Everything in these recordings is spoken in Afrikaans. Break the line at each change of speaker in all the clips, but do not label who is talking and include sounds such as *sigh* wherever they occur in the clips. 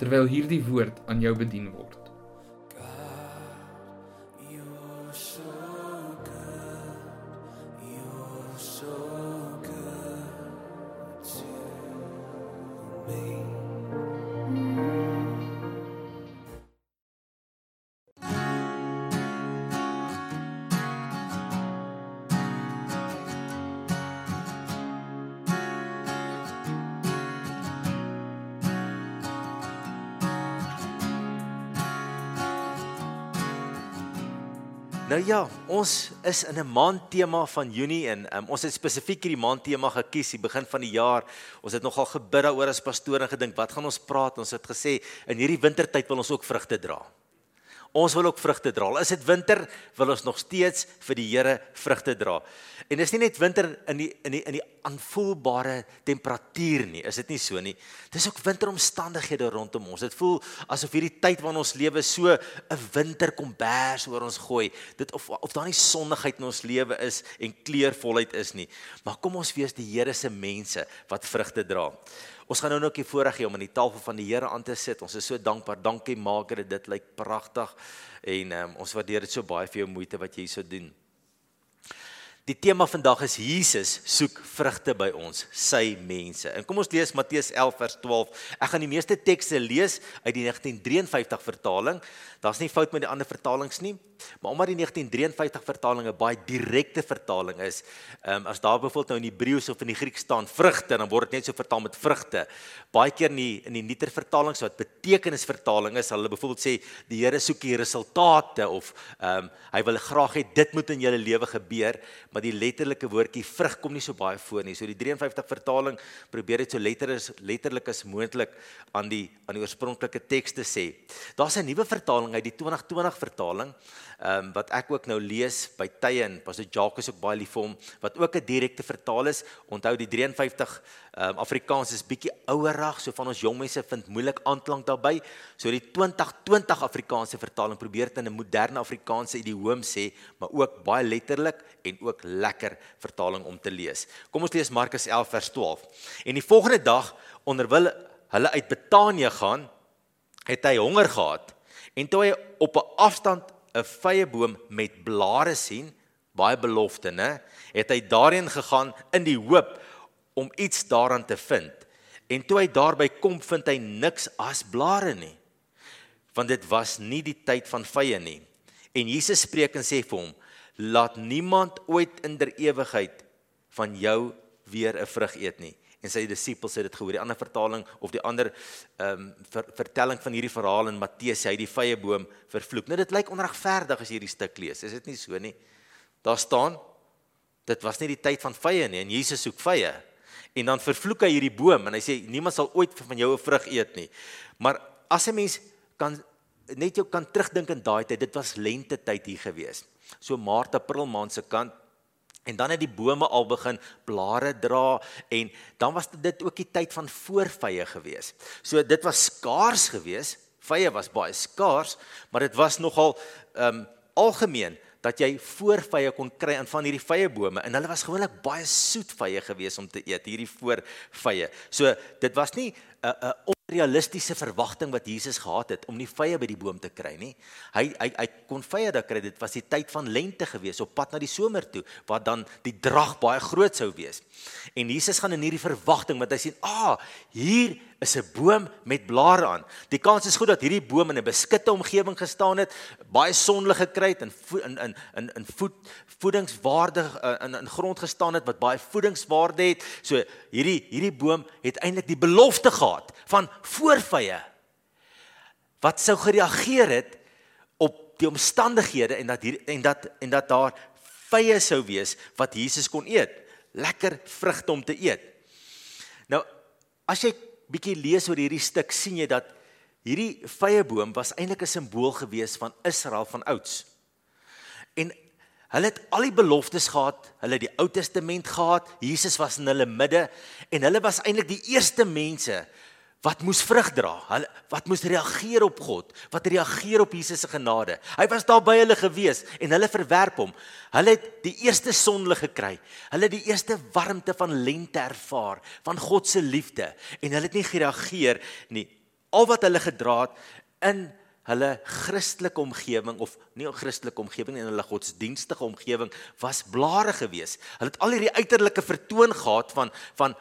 terwyl hierdie woord aan jou bedien word.
Ons is in 'n maand tema van Junie en um, ons het spesifiek hierdie maand tema gekies, die begin van die jaar. Ons het nogal gebid daaroor as pastoor en gedink, wat gaan ons praat? Ons het gesê in hierdie wintertyd wil ons ook vrugte dra. Ons wil ook vrugte dra. Is dit winter, wil ons nog steeds vir die Here vrugte dra. En dis nie net winter in die in die in die aanvoelbare temperatuur nie, is dit nie so nie. Dis ook winteromstandighede rondom ons. Dit voel asof hierdie tyd waarin ons lewe so 'n winterkombers oor ons gooi. Dit of of daar nie sonnigheid in ons lewe is en kleurvolheid is nie. Maar kom ons wees die Here se mense wat vrugte dra. Ons gaan nou nog 'n voorreg hê om aan die tafel van die Here aan te sit. Ons is so dankbaar. Dankie Margaret, dit lyk pragtig en um, ons waardeer dit so baie vir jou moeite wat jy hier so doen. Die tema vandag is Jesus soek vrugte by ons, sy mense. En kom ons lees Matteus 11 vers 12. Ek gaan die meeste tekste lees uit die 1953 vertaling. Daar's nie fout met die ander vertalings nie, maar omdat die 1953 vertaling 'n baie direkte vertaling is, ehm um, as daar byvoorbeeld nou in Hebreëus of in die Grieks staan vrugte, dan word dit net so vertaal met vrugte. Baie keer in die in die nuuter vertalings wat betekenisvertaling is, hulle byvoorbeeld sê die Here soek die resultate of ehm um, hy wil graag hê dit moet in julle lewe gebeur, maar die letterlike woordjie vrug kom nie so baie voor nie. So die 53 vertaling probeer dit so letterlik letterlik as moontlik aan die aan die oorspronklike teks te sê. Daar's 'n nuwe vertaling uit die 2020 vertaling ehm um, wat ek ook nou lees by tye en Pastor Jacques is ook baie lief vir hom wat ook 'n direkte vertaal is. Onthou die 53 ehm um, Afrikaans is bietjie ouerig, so van ons jong mense vind moeilik aanklank daarbey. So die 2020 Afrikaanse vertaling probeer dit in 'n moderne Afrikaanse idioom sê, maar ook baie letterlik en ook lekker vertaling om te lees. Kom ons lees Markus 11 vers 12. En die volgende dag onderwil hulle uit Betanië gaan, het hy honger gehad. En toe hy op 'n afstand 'n vyeboom met blare sien, baie belofte, né? Het hy daarheen gegaan in die hoop om iets daaraan te vind. En toe hy daarby kom, vind hy niks as blare nie. Want dit was nie die tyd van vye nie. En Jesus spreek en sê vir hom: "Laat niemand ooit in der ewigheid van jou weer 'n vrug eet nie." En sy disippels het dit gehoor. Die ander vertaling of die ander ehm um, ver, vertelling van hierdie verhaal in Matteus, hy die vyeboom vervloek. Nou dit lyk onregverdig as jy hierdie stuk lees. Is dit nie so nie? Daar staan dit was nie die tyd van vye nie en Jesus soek vye. En dan vervloek hy hierdie boom en hy sê niemand sal ooit van jou 'n vrug eet nie. Maar as 'n mens kan net jou kan terugdink in daai tyd, dit was lente tyd hier gewees. So Maart, April maand se kant En dan het die bome al begin blare dra en dan was dit ook die tyd van voorvye gewees. So dit was skaars gewees. Vye was baie skaars, maar dit was nogal ehm um, algemeen dat jy voorvye kon kry aan van hierdie vyebome en hulle was gewoonlik baie soet vye gewees om te eet, hierdie voorvye. So dit was nie 'n 'n onrealistiese verwagting wat Jesus gehad het om nie vye by die boom te kry nie. Hy hy hy kon vye daar kry. Dit was die tyd van lente gewees op pad na die somer toe waar dan die drag baie groot sou wees. En Jesus gaan in hierdie verwagting want hy sien, "Ah, hier is 'n boom met blare aan. Die kans is goed dat hierdie boom in 'n beskitte omgewing gestaan het, baie sonlig gekry het en in in in in voed voedingswaarde in in grond gestaan het wat baie voedingswaarde het. So hierdie hierdie boom het eintlik die belofte gehad van voorvye wat sou gereageer het op die omstandighede en dat hier en dat en dat daar vye sou wees wat Jesus kon eet. lekker vrugte om te eet. Nou as jy bietjie lees oor hierdie stuk, sien jy dat hierdie vyeboom was eintlik 'n simbool gewees van Israel van ouds. En hulle het al die beloftes gehad, hulle het die Ou Testament gehad, Jesus was in hulle midde en hulle was eintlik die eerste mense wat moes vrug dra. Hulle wat moes reageer op God, wat reageer op Jesus se genade. Hy was daar by hulle gewees en hulle verwerp hom. Hulle het die eerste sonlig gekry. Hulle het die eerste warmte van lente ervaar, van God se liefde en hulle het nie gereageer nie. Al wat hulle gedra het in hulle Christelike omgewing of nie 'n Christelike omgewing en hulle godsdienstige omgewing was blare gewees. Hulle het al hierdie uiterlike vertoon gehad van van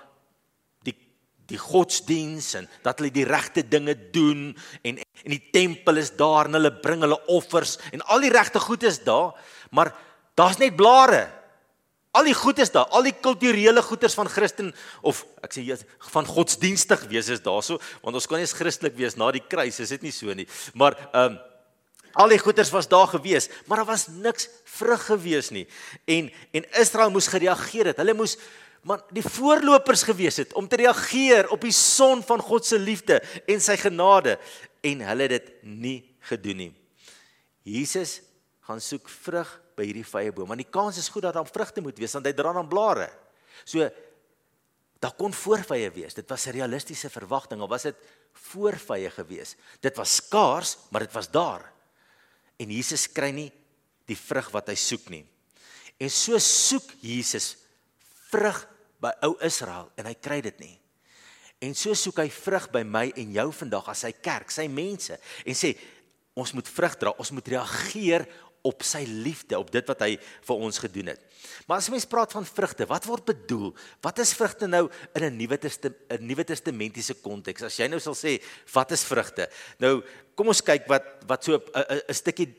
die godsdiens en dat hulle die regte dinge doen en en die tempel is daar en hulle bring hulle offers en al die regte goed is daar maar daar's net blare. Al die goed is daar al die kulturele goeders van Christen of ek sê van godsdienstig wees is daarso want ons kan nie eens Christelik wees na die kruis is dit nie so nie. Maar ehm um, al die goeders was daar gewees maar daar was niks vrug gewees nie. En en Israel moes gereageer het. Hulle moes maar die voorlopers gewees het om te reageer op die son van God se liefde en sy genade en hulle dit nie gedoen nie. Jesus gaan soek vrug by hierdie vyeboom want die kans is goed dat daar vrugte moet wees want hy dra dan blare. So daar kon voorvye wees. Dit was 'n realistiese verwagting of was dit voorvye gewees? Dit was skaars, maar dit was daar. En Jesus kry nie die vrug wat hy soek nie. En so soek Jesus vrug by ou Israel en hy kry dit nie. En so soek hy vrug by my en jou vandag as sy kerk, sy mense en sê ons moet vrug dra, ons moet reageer op sy liefde, op dit wat hy vir ons gedoen het. Maar as mens praat van vrugte, wat word bedoel? Wat is vrugte nou in 'n Nuwe Testament 'n Nuwe Testamentiese konteks? As jy nou sal sê, wat is vrugte? Nou, kom ons kyk wat wat so 'n 'n stukkie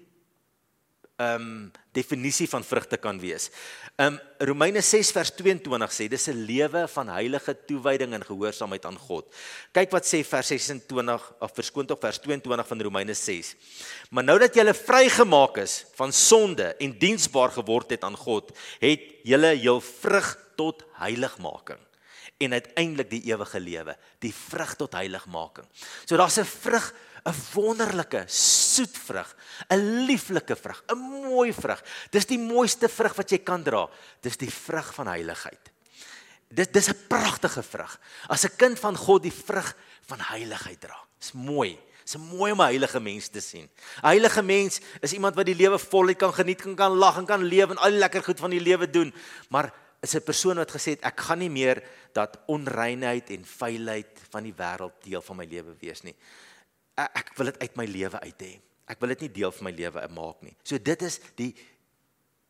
ehm um, definisie van vrugte kan wees. Um, Romeine 6 vers 22 sê dis 'n lewe van heilige toewyding en gehoorsaamheid aan God. Kyk wat sê vers 26 of verskoon tog vers 22 van Romeine 6. Maar nou dat jy vrygemaak is van sonde en diensbaar geword het aan God, het jy jou vrug tot heiligmaking en uiteindelik die ewige lewe, die vrug tot heiligmaking. So daar's 'n vrug 'n wonderlike soet vrug, 'n lieflike vrug, 'n mooi vrug. Dis die mooiste vrug wat jy kan dra. Dis die vrug van heiligheid. Dit dis 'n pragtige vrug. As 'n kind van God die vrug van heiligheid dra. Dis mooi. Dis mooi om 'n heilige mens te sien. 'n Heilige mens is iemand wat die lewe voluit kan geniet, kan kan lag en kan lewe en al die lekker goed van die lewe doen, maar is 'n persoon wat gesê het ek gaan nie meer dat onreinheid en vuilheid van die wêreld deel van my lewe wees nie ek wil dit uit my lewe uit hê. Ek wil dit nie deel van my lewe maak nie. So dit is die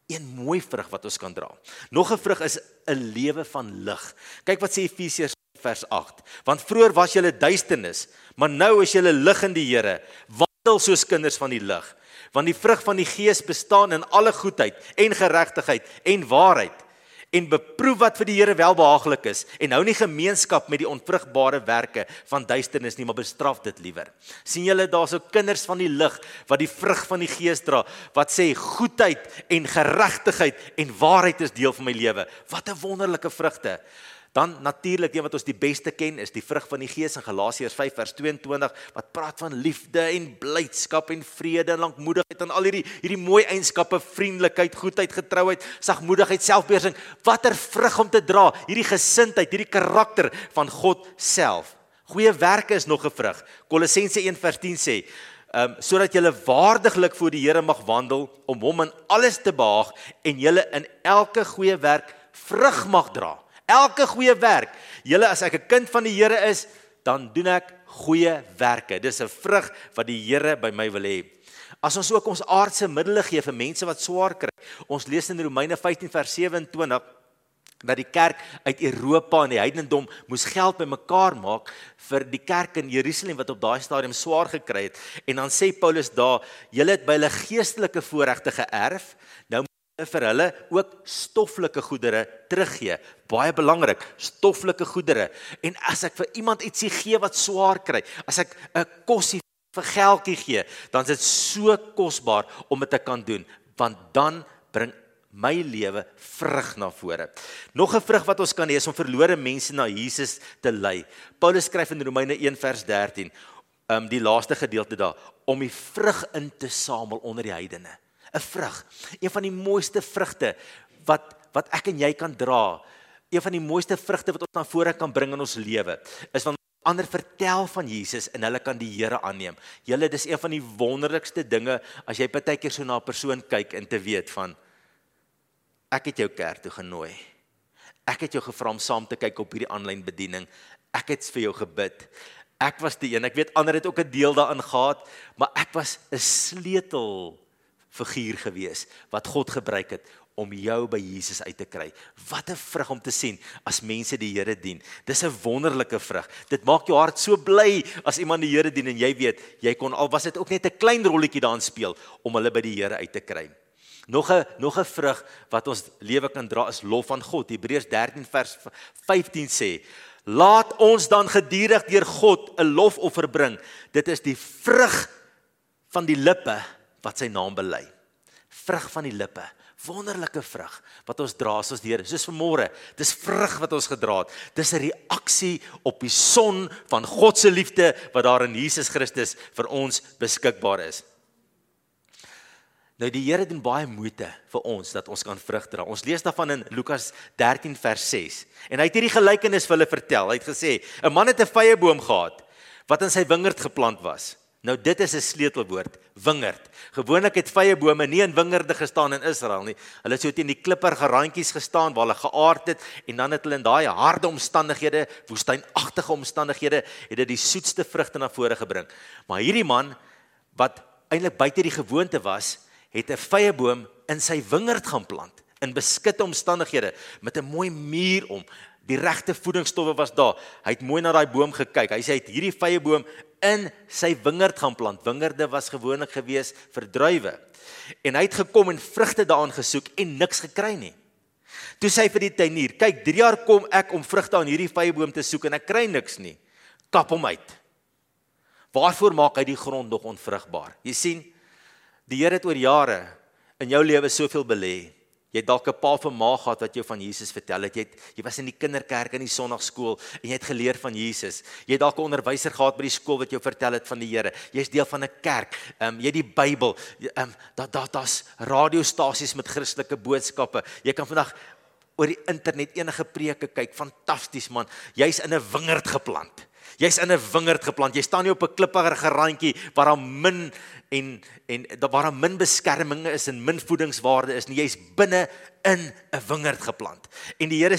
een mooi vrug wat ons kan dra. Nog 'n vrug is 'n lewe van lig. Kyk wat sê Efesiërs vers 8. Want vroeër was julle duisternis, maar nou is julle lig in die Here. Wandel soos kinders van die lig. Want die vrug van die Gees bestaan in alle goedheid en geregtigheid en waarheid en beproef wat vir die Here welbehaaglik is en hou nie gemeenskap met die onvrugbare werke van duisternis nie maar bestraf dit liewer. sien julle daarso kinders van die lig wat die vrug van die Gees dra wat sê goedheid en geregtigheid en waarheid is deel van my lewe. Wat 'n wonderlike vrugte. Dan natuurlik een wat ons die beste ken is die vrug van die Gees in Galasiërs 5 vers 22 wat praat van liefde en blydskap en vrede en lankmoedigheid en al hierdie hierdie mooi eienskappe, vriendelikheid, goedheid, getrouheid, sagmoedigheid, selfbeheersing. Watter vrug om te dra, hierdie gesindheid, hierdie karakter van God self. Goeie werke is nog 'n vrug. Kolossense 1 vers 10 sê Um, sodat julle waardiglik voor die Here mag wandel om hom in alles te behaag en julle in elke goeie werk vrug mag dra. Elke goeie werk. Julle as ek 'n kind van die Here is, dan doen ek goeie werke. Dis 'n vrug wat die Here by my wil hê. As ons ook ons aardse middele gee vir mense wat swaar kry. Ons lees in Romeine 15 vers 27 dat die kerk uit Europa en die heidendom moes geld bymekaar maak vir die kerk in Jerusalem wat op daai stadium swaar gekry het. En dan sê Paulus daar, julle het by hulle geestelike voorregte geërf. Nou vir hulle ook stoffelike goedere teruggee. Baie belangrik, stoffelike goedere. En as ek vir iemand ietsie gee wat swaar kry, as ek 'n kosie vir geldjie gee, dan is dit so kosbaar om dit te kan doen, want dan bring my lewe vrug na vore. Nog 'n vrug wat ons kan hê is om verlore mense na Jesus te lei. Paulus skryf in Romeine 1 vers 13, um die laaste gedeelte daar, om die vrug in te samel onder die heidene. 'n Vrug, een van die mooiste vrugte wat wat ek en jy kan dra. Een van die mooiste vrugte wat ons na vore kan bring in ons lewe is wanneer ander vertel van Jesus en hulle kan die Here aanneem. Julle dis een van die wonderlikste dinge as jy partykeer so na 'n persoon kyk en te weet van ek het jou kerk toe genooi. Ek het jou gevra om saam te kyk op hierdie aanlyn bediening. Ek het vir jou gebid. Ek was die een. Ek weet ander het ook 'n deel daarin gehad, maar ek was 'n sleutel figuur gewees wat God gebruik het om jou by Jesus uit te kry. Wat 'n vrug om te sien as mense die Here dien. Dis 'n wonderlike vrug. Dit maak jou hart so bly as iemand die Here dien en jy weet, jy kon al was dit ook net 'n klein rolletjie daarin speel om hulle by die Here uit te kry. Nog 'n nog 'n vrug wat ons lewe kan dra is lof aan God. Hebreërs 13 vers 15 sê: Laat ons dan gedurig deur God 'n lofoffer bring. Dit is die vrug van die lippe wat sy naam bely. Vrug van die lippe wonderlike vrug wat ons dra as ons die Here. Soos vanmôre, dis vrug wat ons gedra het. Dis 'n reaksie op die son van God se liefde wat daar in Jesus Christus vir ons beskikbaar is. Nou die Here doen baie moeite vir ons dat ons kan vrug dra. Ons lees daarvan in Lukas 13 vers 6. En hy het hierdie gelykenis vir hulle vertel. Hy het gesê: "’n Man het 'n vyeboom gehad wat in sy wingerd geplant was." Nou dit is 'n sleutelwoord, wingerd. Gewoonlik het vye bome nie in wingerde gestaan in Israel nie. Hulle het so teen die klipperige randjies gestaan waar hulle geaard het en dan het hulle in daai harde omstandighede, woestynagtige omstandighede, het dit die soetste vrugte na vore gebring. Maar hierdie man wat eintlik buite die gewoonte was, het 'n vye boom in sy wingerd gaan plant in beskutte omstandighede met 'n mooi muur om. Die regte voedingsstowwe was daar. Hy het mooi na daai boom gekyk. Hy sê hy het hierdie vye boom in sy wingerd gaan plant. Wingerde was gewoonlik gewees vir druiwe. En hy het gekom en vrugte daarin gesoek en niks gekry nie. Toe sê hy vir die tuinier: "Kyk, 3 jaar kom ek om vrugte aan hierdie vyeboom te soek en ek kry niks nie. Kap hom uit." Waarvoor maak hy die grond nog onvrugbaar? Jy sien, die Here het oor jare in jou lewe soveel belê Jy het dalk 'n pa 'n ma gehad wat jou van Jesus vertel het. Jy het jy was in die kinderkerk in die sonnaarskool en jy het geleer van Jesus. Jy het dalk 'n onderwyser gehad by die skool wat jou vertel het van die Here. Jy's deel van 'n kerk. Ehm um, jy het die Bybel. Ehm um, daar daar daar's radiostasies met Christelike boodskappe. Jy kan vandag oor die internet enige preke kyk. Fantasties man. Jy's in 'n wingerd geplant. Jy's in 'n wingerd geplant. Jy staan nie op 'n klippige randjie waar daar min en en waar daar min beskerming is en min voedingswaarde is nie. Jy's binne in 'n wingerd geplant. En die Here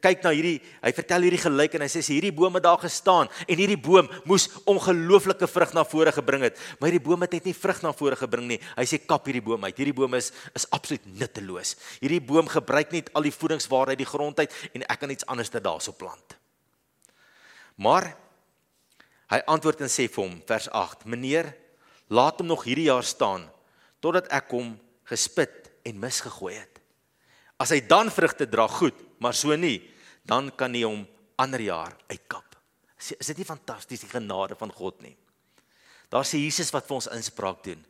kyk na hierdie, hy vertel hierdie gelyk en hy sê hierdie boom het daar gestaan en hierdie boom moes ongelooflike vrug na vore gebring het. Maar hierdie boom het net nie vrug na vore gebring nie. Hy sê kap hierdie boom uit. Hierdie boom is is absoluut nutteloos. Hierdie boom gebruik net al die voedingswaarde uit die grond uit en ek kan iets anders daarso plant. Maar hy antwoord en sê vir hom vers 8: "Meneer, laat hom nog hierdie jaar staan totdat ek hom gespit en misgegooi het. As hy dan vrugte dra, goed, maar so nie, dan kan hy hom ander jaar uitkap. Is dit nie fantasties die genade van God nie? Daar sê Jesus wat vir ons inspraak doen.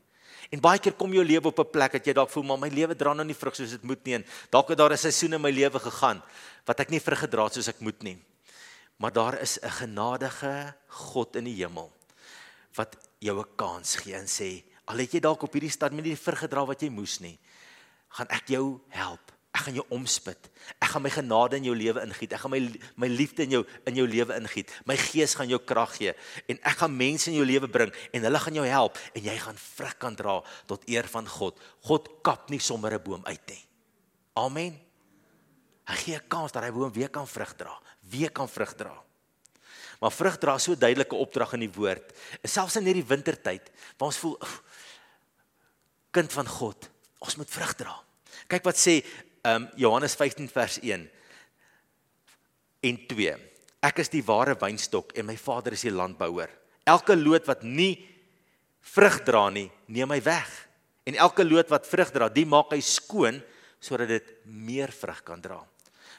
En baie keer kom jou lewe op 'n plek dat jy dalk voel maar my lewe dra nou nie vrug soos dit moet nie en dalk het daar 'n seisoen in my lewe gegaan wat ek nie vrug gedra het soos ek moet nie. Maar daar is 'n genadige God in die hemel wat jou 'n kans gee en sê al het jy dalk op hierdie stad met die vergedra wat jy moes nie gaan ek jou help. Ek gaan jou omspit. Ek gaan my genade in jou lewe ingiet. Ek gaan my my liefde in jou in jou lewe ingiet. My gees gaan jou krag gee en ek gaan mense in jou lewe bring en hulle gaan jou help en jy gaan vrug kan dra tot eer van God. God kap nie sommer 'n boom uit nie. Amen. Hy gee 'n kans dat hy boom weer kan vrug dra weer kan vrug dra Maar vrug dra so duidelike opdrag in die woord. Selfs in hierdie wintertyd waar ons voel kind van God, ons moet vrug dra. Kyk wat sê um Johannes 15 vers 1 en 2. Ek is die ware wynstok en my Vader is die landbouer. Elke loot wat nie vrug dra nie, neem hy weg. En elke loot wat vrug dra, die maak hy skoon sodat dit meer vrug kan dra.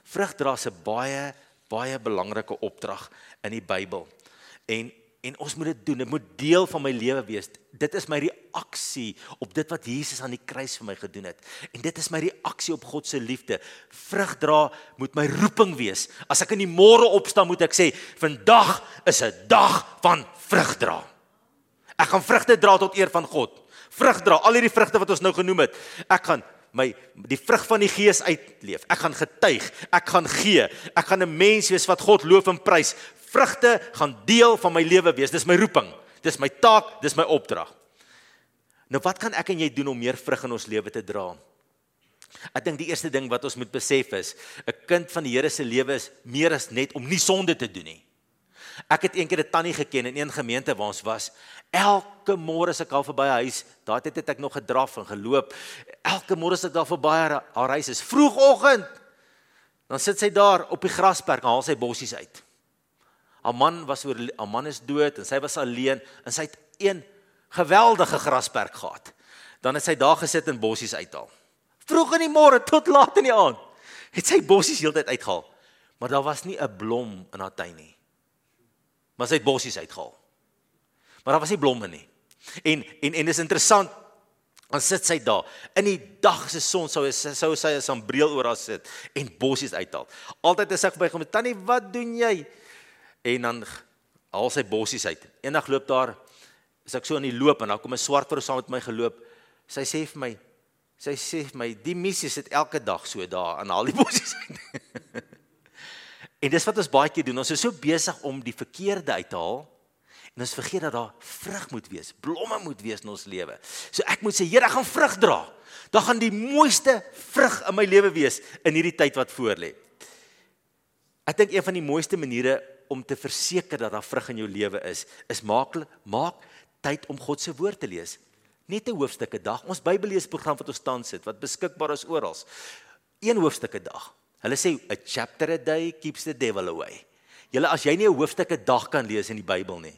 Vrug dra se baie baie belangrike opdrag in die Bybel. En en ons moet dit doen. Dit moet deel van my lewe wees. Dit is my reaksie op dit wat Jesus aan die kruis vir my gedoen het. En dit is my reaksie op God se liefde. Vrug dra moet my roeping wees. As ek in die môre opstaan, moet ek sê, vandag is 'n dag van vrug dra. Ek gaan vrugte dra tot eer van God. Vrug dra, al hierdie vrugte wat ons nou genoem het. Ek gaan my die vrug van die gees uitleef. Ek gaan getuig, ek gaan gee. Ek gaan 'n mens wees wat God loof en prys vrugte gaan deel van my lewe wees. Dis my roeping. Dis my taak, dis my opdrag. Nou wat kan ek en jy doen om meer vrug in ons lewe te dra? Ek dink die eerste ding wat ons moet besef is, 'n kind van die Here se lewe is meer as net om nie sonde te doen nie. Ek het eendag 'n tannie geken in een gemeente waar ons was. Elke môre as ek al verby haar huis, daai tyd het ek nog gedraf en geloop. Elke môre as ek daar verby haar, haar huis is vroegoggend. Dan sit sy daar op die grasperk en haal sy bossies uit. Haar man was oor haar man is dood en sy was alleen en sy het een geweldige grasperk gehad. Dan het sy daar gesit en bossies uithaal. Vroeg in die môre tot laat in die aand het sy bossies heeltyd uitgehaal. Maar daar was nie 'n blom in haar tuin nie. Maar sy het bossies uitgehaal. Maar daar was nie blomme nie. En en en dis interessant Dan sit sy daar. In die dag se son sou sou sy 'n sambreel oor haar sit en bossies uithaal. Altyd as ek by hom, "Tannie, wat doen jy?" en dan haal sy bossies uit. Eendag loop daar as ek so in die loop en dan kom 'n swart vrou saam met my geloop. Sy sê vir my sy sê vir my die missie sit elke dag so daar en haal die bossies uit. *laughs* en dis wat ons baie keer doen. Ons is so besig om die verkeerde uit te haal en ons vergeet dat daar vrug moet wees, blomme moet wees in ons lewe. So ek moet sê, Here, ek gaan vrug dra. Dan gaan die mooiste vrug in my lewe wees in hierdie tyd wat voorlê. Ek dink een van die mooiste maniere om te verseker dat daar vrug in jou lewe is, is maak maak tyd om God se woord te lees. Net 'n hoofstuk 'n dag. Ons Bybelleesprogram wat ons tans sit, wat beskikbaar is oral. Een hoofstuk 'n dag. Hulle sê a chapter a day keeps the devil away. Julle as jy nie 'n hoofstuk 'n dag kan lees in die Bybel nie.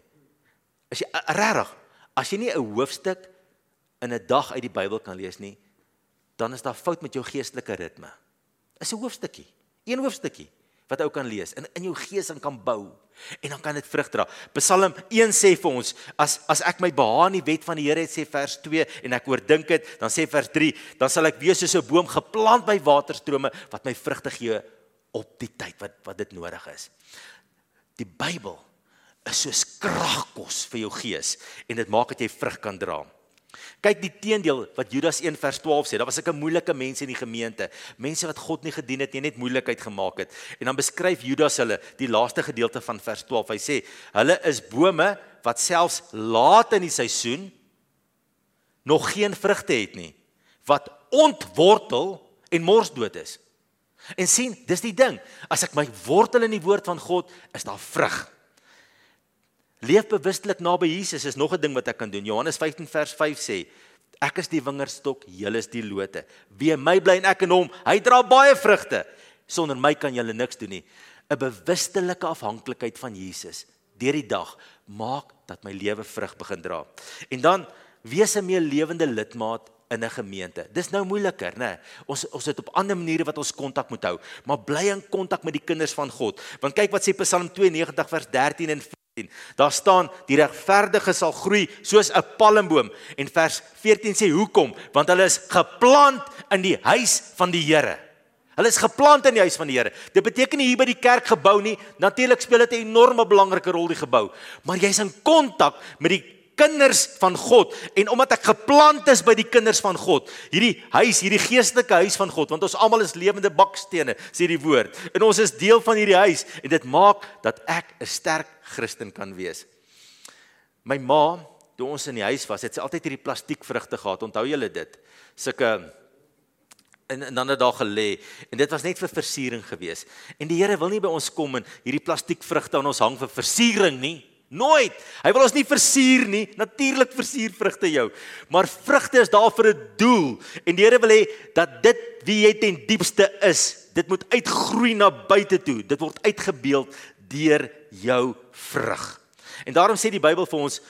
As jy regtig, as jy nie 'n hoofstuk in 'n dag uit die Bybel kan lees nie, dan is daar fout met jou geestelike ritme. Is 'n hoofstukkie. Een hoofstukkie wat ou kan lees en in jou gees en kan bou en dan kan dit vrug dra. Psalm 1 sê vir ons as as ek my behaan die wet van die Here het sê vers 2 en ek oordink dit, dan sê vers 3, dan sal ek wees soos 'n boom geplant by waterstrome wat my vrugte gee op die tyd wat wat dit nodig is. Die Bybel is soos kragkos vir jou gees en dit maak dat jy vrug kan dra. Kyk die teendeel wat Judas 1 vers 12 sê. Daar was 'n moeilike mense in die gemeente, mense wat God nie gedien het nie, net moeilikheid gemaak het. En dan beskryf Judas hulle die laaste gedeelte van vers 12. Hy sê: "Hulle is bome wat selfs laat in die seisoen nog geen vrugte het nie, wat ontwortel en mors dood is." En sien, dis die ding. As ek my wortel in die woord van God, is daar vrug. Leef bewustelik naby Jesus is nog 'n ding wat ek kan doen. Johannes 15 vers 5 sê: Ek is die wingerdstok, julle is die lote. Wie in my bly en ek in hom, hy dra baie vrugte. Sonder my kan julle niks doen nie. 'n Bewustelike afhanklikheid van Jesus deur die dag maak dat my lewe vrug begin dra. En dan wees 'n meer lewende lidmaat in 'n gemeente. Dis nou moeiliker, né? Ons ons het op ander maniere wat ons kontak moet hou, maar bly in kontak met die kinders van God. Want kyk wat sê Psalm 92 vers 13 en 14. Daar staan die regverdige sal groei soos 'n palmboom en vers 14 sê hoekom? Want hulle is geplant in die huis van die Here. Hulle is geplant in die huis van die Here. Dit beteken nie hier by die kerk gebou nie. Natuurlik speel dit 'n enorme belangrike rol die gebou, maar jy's in kontak met die kinders van God en omdat ek geplant is by die kinders van God, hierdie huis, hierdie geestelike huis van God, want ons almal is lewende bakstene, sê die woord. En ons is deel van hierdie huis en dit maak dat ek 'n sterk Christen kan wees. My ma, toe ons in die huis was, het sy altyd hierdie plastiekvrugte gehad. Onthou julle dit? Sulke en, en dan het daar gelê en dit was net vir versiering gewees. En die Here wil nie by ons kom en hierdie plastiekvrugte aan ons hang vir versiering nie. Nooit. Hy wil ons nie versier nie. Natuurlik versier vrugte jou. Maar vrugte is daar vir 'n doel. En die Here wil hê dat dit wie jy ten diepste is, dit moet uitgroei na buite toe. Dit word uitgebeeld deur jou vrug. En daarom sê die Bybel vir ons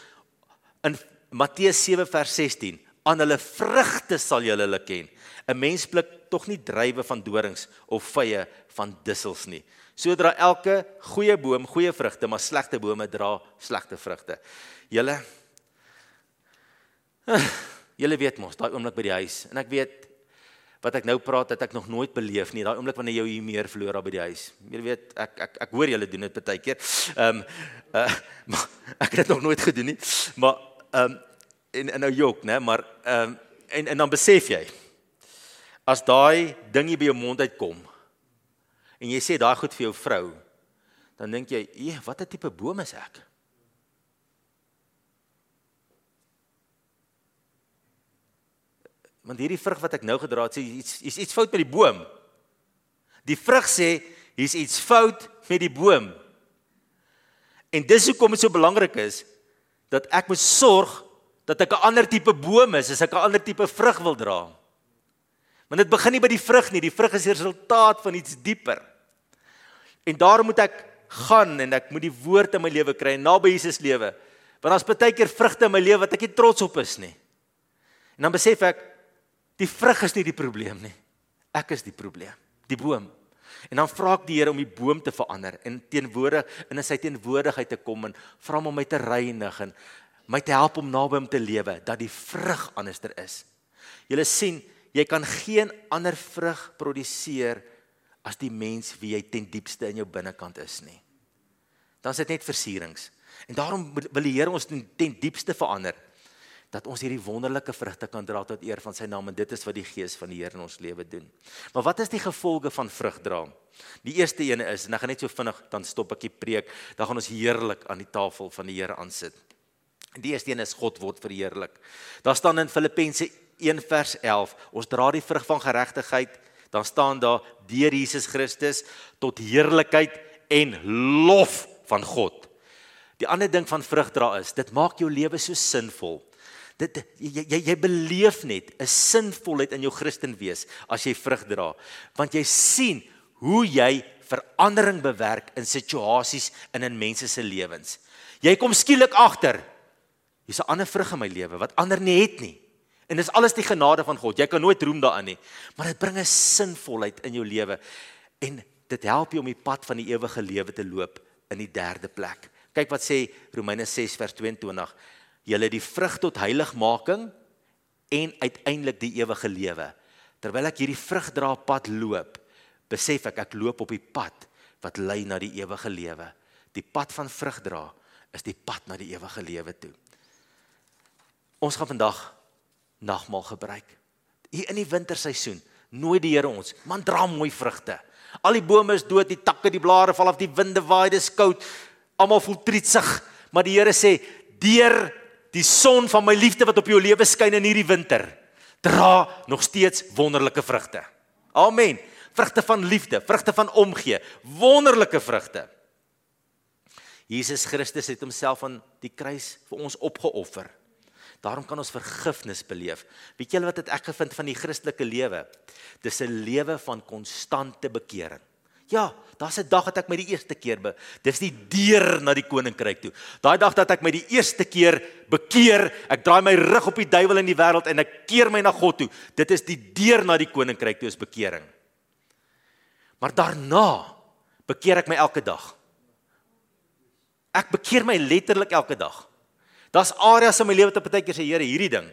in Matteus 7 vers 16, aan hulle vrugte sal julle hulle ken. 'n Mens pluk tog nie druiwe van dorings of vye van dussels nie. So dra elke goeie boom goeie vrugte, maar slegte bome dra slegte vrugte. Julle *sighs* Julle weet mos, daai oomblik by die huis en ek weet wat ek nou praat het ek nog nooit beleef nie. Daai oomblik wanneer jy jou meer verloor daar by die huis. Jy weet, ek ek ek hoor julle doen dit baie keer. Ehm *laughs* um, uh, ek het dit nog nooit gedoen nie. Maar ehm um, en en nou jok, né, maar ehm um, en en dan besef jy as daai dingie by jou mond uitkom en jy sê daai goed vir jou vrou, dan dink jy, "Ee, watter tipe boom is ek?" Want hierdie vrug wat ek nou gedra het, sê iets is iets fout met die boom. Die vrug sê hier's iets fout met die boom. En dis hoekom dit so belangrik is dat ek moet sorg dat ek 'n ander tipe boom is as ek 'n ander tipe vrug wil dra. Want dit begin nie by die vrug nie, die vrug is die resultaat van iets dieper. En daarom moet ek gaan en ek moet die woord in my lewe kry en naby Jesus lewe. Want daar's baie keer vrugte in my lewe wat ek nie trots op is nie. En dan besef ek Die vrug is nie die probleem nie. Ek is die probleem, die boom. En dan vra ek die Here om die boom te verander en teenwoordig in sy teenwoordigheid te kom en vra hom om my te reinig en my te help om naby hom te lewe dat die vrug anderster is. Jy sien, jy kan geen ander vrug produseer as die mens wie jy ten diepste in jou binnekant is nie. Dan is dit net versierings. En daarom wil die Here ons ten, ten diepste verander dat ons hierdie wonderlike vrugte kan dra tot eer van sy naam en dit is wat die gees van die Here in ons lewe doen. Maar wat is die gevolge van vrug dra? Die eerste ene is en ek gaan net so vinnig dan stop ek die preek, dan gaan ons heerlik aan die tafel van die Here aansit. Die eerste een is God word verheerlik. Daar staan in Filippense 1 vers 11, ons dra die vrug van geregtigheid, dan staan daar deur Jesus Christus tot heerlikheid en lof van God. Die ander ding van vrug dra is, dit maak jou lewe so sinvol. Dit jy jy, jy beleef net 'n sinvolheid in jou Christen wees as jy vrug dra. Want jy sien hoe jy verandering bewerk in situasies en in mense se lewens. Jy kom skielik agter hier's 'n ander vrug in my lewe wat ander nie het nie en dis alles die genade van God jy kan nooit roem daarin nie maar dit bring 'n sinvolheid in jou lewe en dit help jou om die pad van die ewige lewe te loop in die derde plek kyk wat sê Romeine 6 vers 22 julle die vrug tot heiligmaking en uiteindelik die ewige lewe. Terwyl ek hierdie vrugdra pad loop, besef ek ek loop op die pad wat lei na die ewige lewe. Die pad van vrugdra is die pad na die ewige lewe toe. Ons gaan vandag nagmaal gebruik. Hier in die winterseisoen nooi die Here ons, man dra mooi vrugte. Al die bome is dood, die takke, die blare val af, die winde waai, dit is koud. Almal voel trietsig, maar die Here sê, deur die son van my liefde wat op jou lewe skyn in hierdie winter dra nog steeds wonderlike vrugte. Amen. Vrugte van liefde, vrugte van omgee, wonderlike vrugte. Jesus Christus het homself aan die kruis vir ons opgeoffer. Daarom kan ons vergifnis beleef. Weet julle wat het ek gevind van die Christelike lewe? Dis 'n lewe van konstante bekering. Ja, daar's 'n dag dat ek my die eerste keer be. Dis die deur na die koninkryk toe. Daai dag dat ek my die eerste keer bekeer, ek draai my rug op die duiwel in die wêreld en ek keer my na God toe. Dit is die deur na die koninkryk toe is bekering. Maar daarna bekeer ek my elke dag. Ek bekeer my letterlik elke dag. Daar's areas in my lewe wat baie keer sê Here, hierdie ding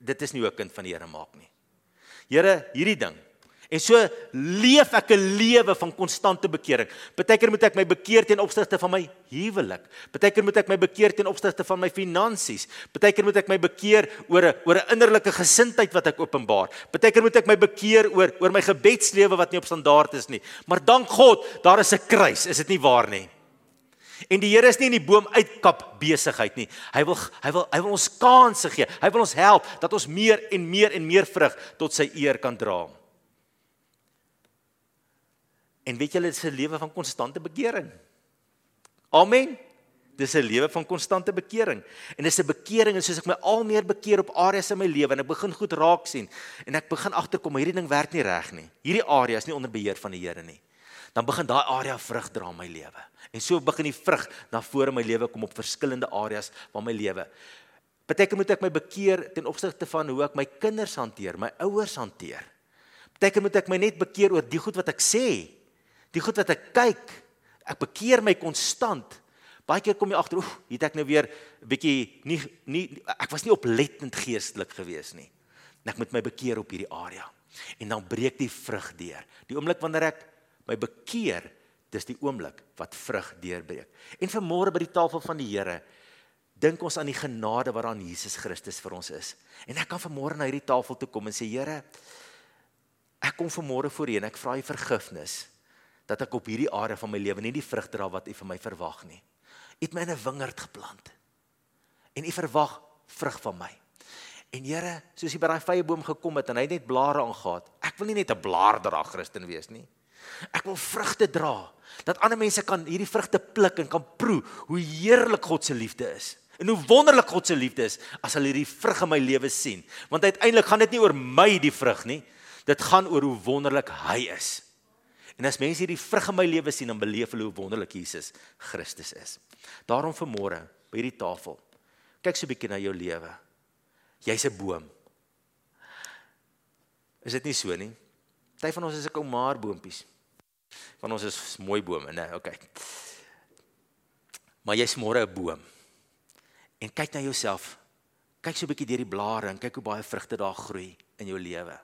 dit is nie 'n kind van die Here maak nie. Here, hierdie ding En so leef ek 'n lewe van konstante bekering. Partykeer moet ek my bekeer teen opsigte van my huwelik. Partykeer moet ek my bekeer teen opsigte van my finansies. Partykeer moet ek my bekeer oor 'n oor 'n innerlike gesindheid wat ek openbaar. Partykeer moet ek my bekeer oor oor my gebedslewe wat nie op standaard is nie. Maar dank God, daar is 'n kruis, is dit nie waar nie? En die Here is nie in die boom uitkap besigheid nie. Hy wil hy wil hy wil ons kansse gee. Hy wil ons help dat ons meer en meer en meer vrug tot sy eer kan dra. En weet julle, dit is 'n lewe van konstante bekering. Amen. Dis 'n lewe van konstante bekering. En dis 'n bekering en soos ek my al meer bekeer op areas in my lewe en ek begin goed raak sien en ek begin agterkom hierdie ding werk nie reg nie. Hierdie area is nie onder beheer van die Here nie. Dan begin daai area vrug dra in my lewe. En so begin die vrug na vore my lewe kom op verskillende areas van my lewe. Partyke moet ek my bekeer ten opsigte van hoe ek my kinders hanteer, my ouers hanteer. Partyke moet ek my net bekeer oor die goed wat ek sê Die goed wat ek kyk, ek bekeer my konstant. Baie keer kom jy agter, oef, hier het ek nou weer 'n bietjie nie nie ek was nie oplettend geestelik gewees nie. En ek moet my bekeer op hierdie area. En dan breek die vrug deur. Die oomblik wanneer ek my bekeer, dis die oomblik wat vrug deurbreek. En vanmôre by die tafel van die Here dink ons aan die genade wat aan Jesus Christus vir ons is. En ek kan vanmôre na hierdie tafel toe kom en sê Here, ek kom vanmôre voor U en ek vra U vergifnis dat ek op hierdie area van my lewe nie die vrug dra wat U van my verwag nie. U het my in 'n wingerd geplant. En U verwag vrug van my. En Here, soos jy by daai vrye boom gekom het en hy het net blare aangegaat. Ek wil nie net 'n blaardra Christen wees nie. Ek wil vrugte dra dat ander mense kan hierdie vrugte pluk en kan proe hoe heerlik God se liefde is. En hoe wonderlik God se liefde is as hulle hierdie vrug in my lewe sien. Want uiteindelik gaan dit nie oor my die vrug nie. Dit gaan oor hoe wonderlik hy is. En as mense hierdie vrug in my lewe sien, dan beleef hulle hoe wonderlik Jesus Christus is. Daarom vanmôre by hierdie tafel, kyk so 'n bietjie na jou lewe. Jy's 'n boom. Is dit nie so nie? Party van ons is 'n ou maar boontjies. Van ons is mooi bome, né? Okay. Maar jy's môre 'n boom. En kyk na jouself. Kyk so 'n bietjie deur die blare en kyk hoe baie vrugte daar groei in jou lewe.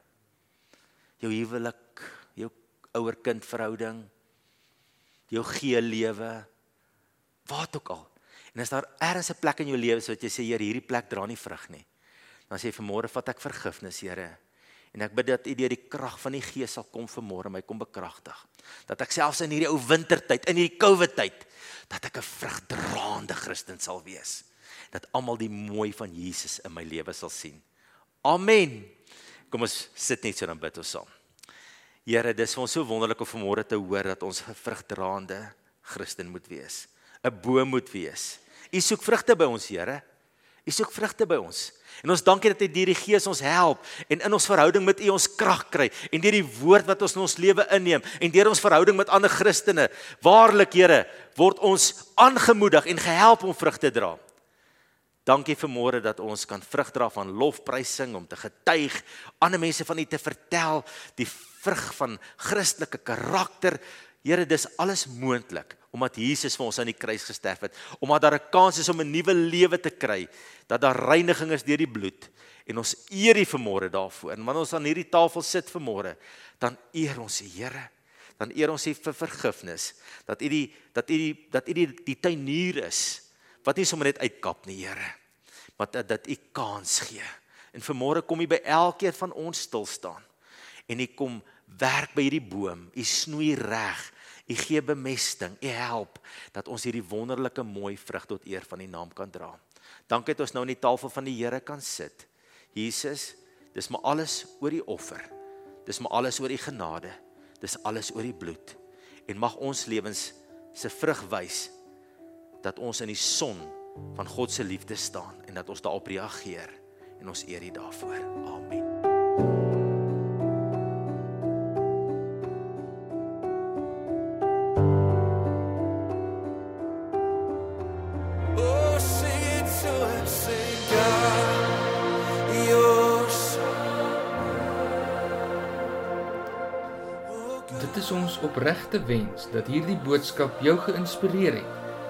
Jou huwelik, jou ouer-kind verhouding, jou gee lewe, wat ook al. En as daar ergens 'n plek in jou lewe is wat jy sê Here, hierdie plek dra nie vrug nie. Dan sê jy vanmôre vat ek vergifnis, Here. En ek bid dat U deur die krag van die Gees sal kom vanmôre my kom bekragtig. Dat ek selfs in hierdie ou wintertyd, in hierdie COVID tyd, dat ek 'n vrugdraande Christen sal wees. Dat almal die mooi van Jesus in my lewe sal sien. Amen. Kom ons sit net so dan bid ons saam. Here, dis vir ons so wonderlik om vanmôre te hoor dat ons 'n vrugdraande Christen moet wees. 'n Boom moet wees. U soek vrugte by ons, Here. U soek vrugte by ons. En ons dankie dat U deur die Gees ons help en in ons verhouding met U ons krag kry en deur die woord wat ons in ons lewe inneem en deur ons verhouding met ander Christene. Waarlik, Here, word ons aangemoedig en gehelp om vrug te dra. Dankie vir môre dat ons kan vrug dra van lofprysing om te getuig, ander mense van U te vertel, die vrug van Christelike karakter. Here, dis alles moontlik omdat Jesus vir ons aan die kruis gesterf het, omdat daar 'n kans is om 'n nuwe lewe te kry, dat daar reiniging is deur die bloed en ons eer U vanmôre daarvoor. En wanneer ons aan hierdie tafel sit vanmôre, dan eer ons die Here. Dan eer ons U vir vergifnis, dat U die dat U die dat U die, die tuinier is wat nie sommer net uitkap nie, Here, maar dat dat U kans gee. En vanmôre kom U by elkeen van ons stil staan. En U kom werk by hierdie boom. U snoei reg. U gee bemesting. U help dat ons hierdie wonderlike mooi vrug tot eer van U naam kan dra. Dankie dat ons nou aan die tafel van die Here kan sit. Jesus, dis maar alles oor die offer. Dis maar alles oor die genade. Dis alles oor die bloed. En mag ons lewens se vrug wys dat ons in die son van God se liefde staan en dat ons daarop reageer en ons eer U daarvoor. Amen.
Oh. Oh.
Dit is ons opregte wens dat hierdie boodskap jou geïnspireer het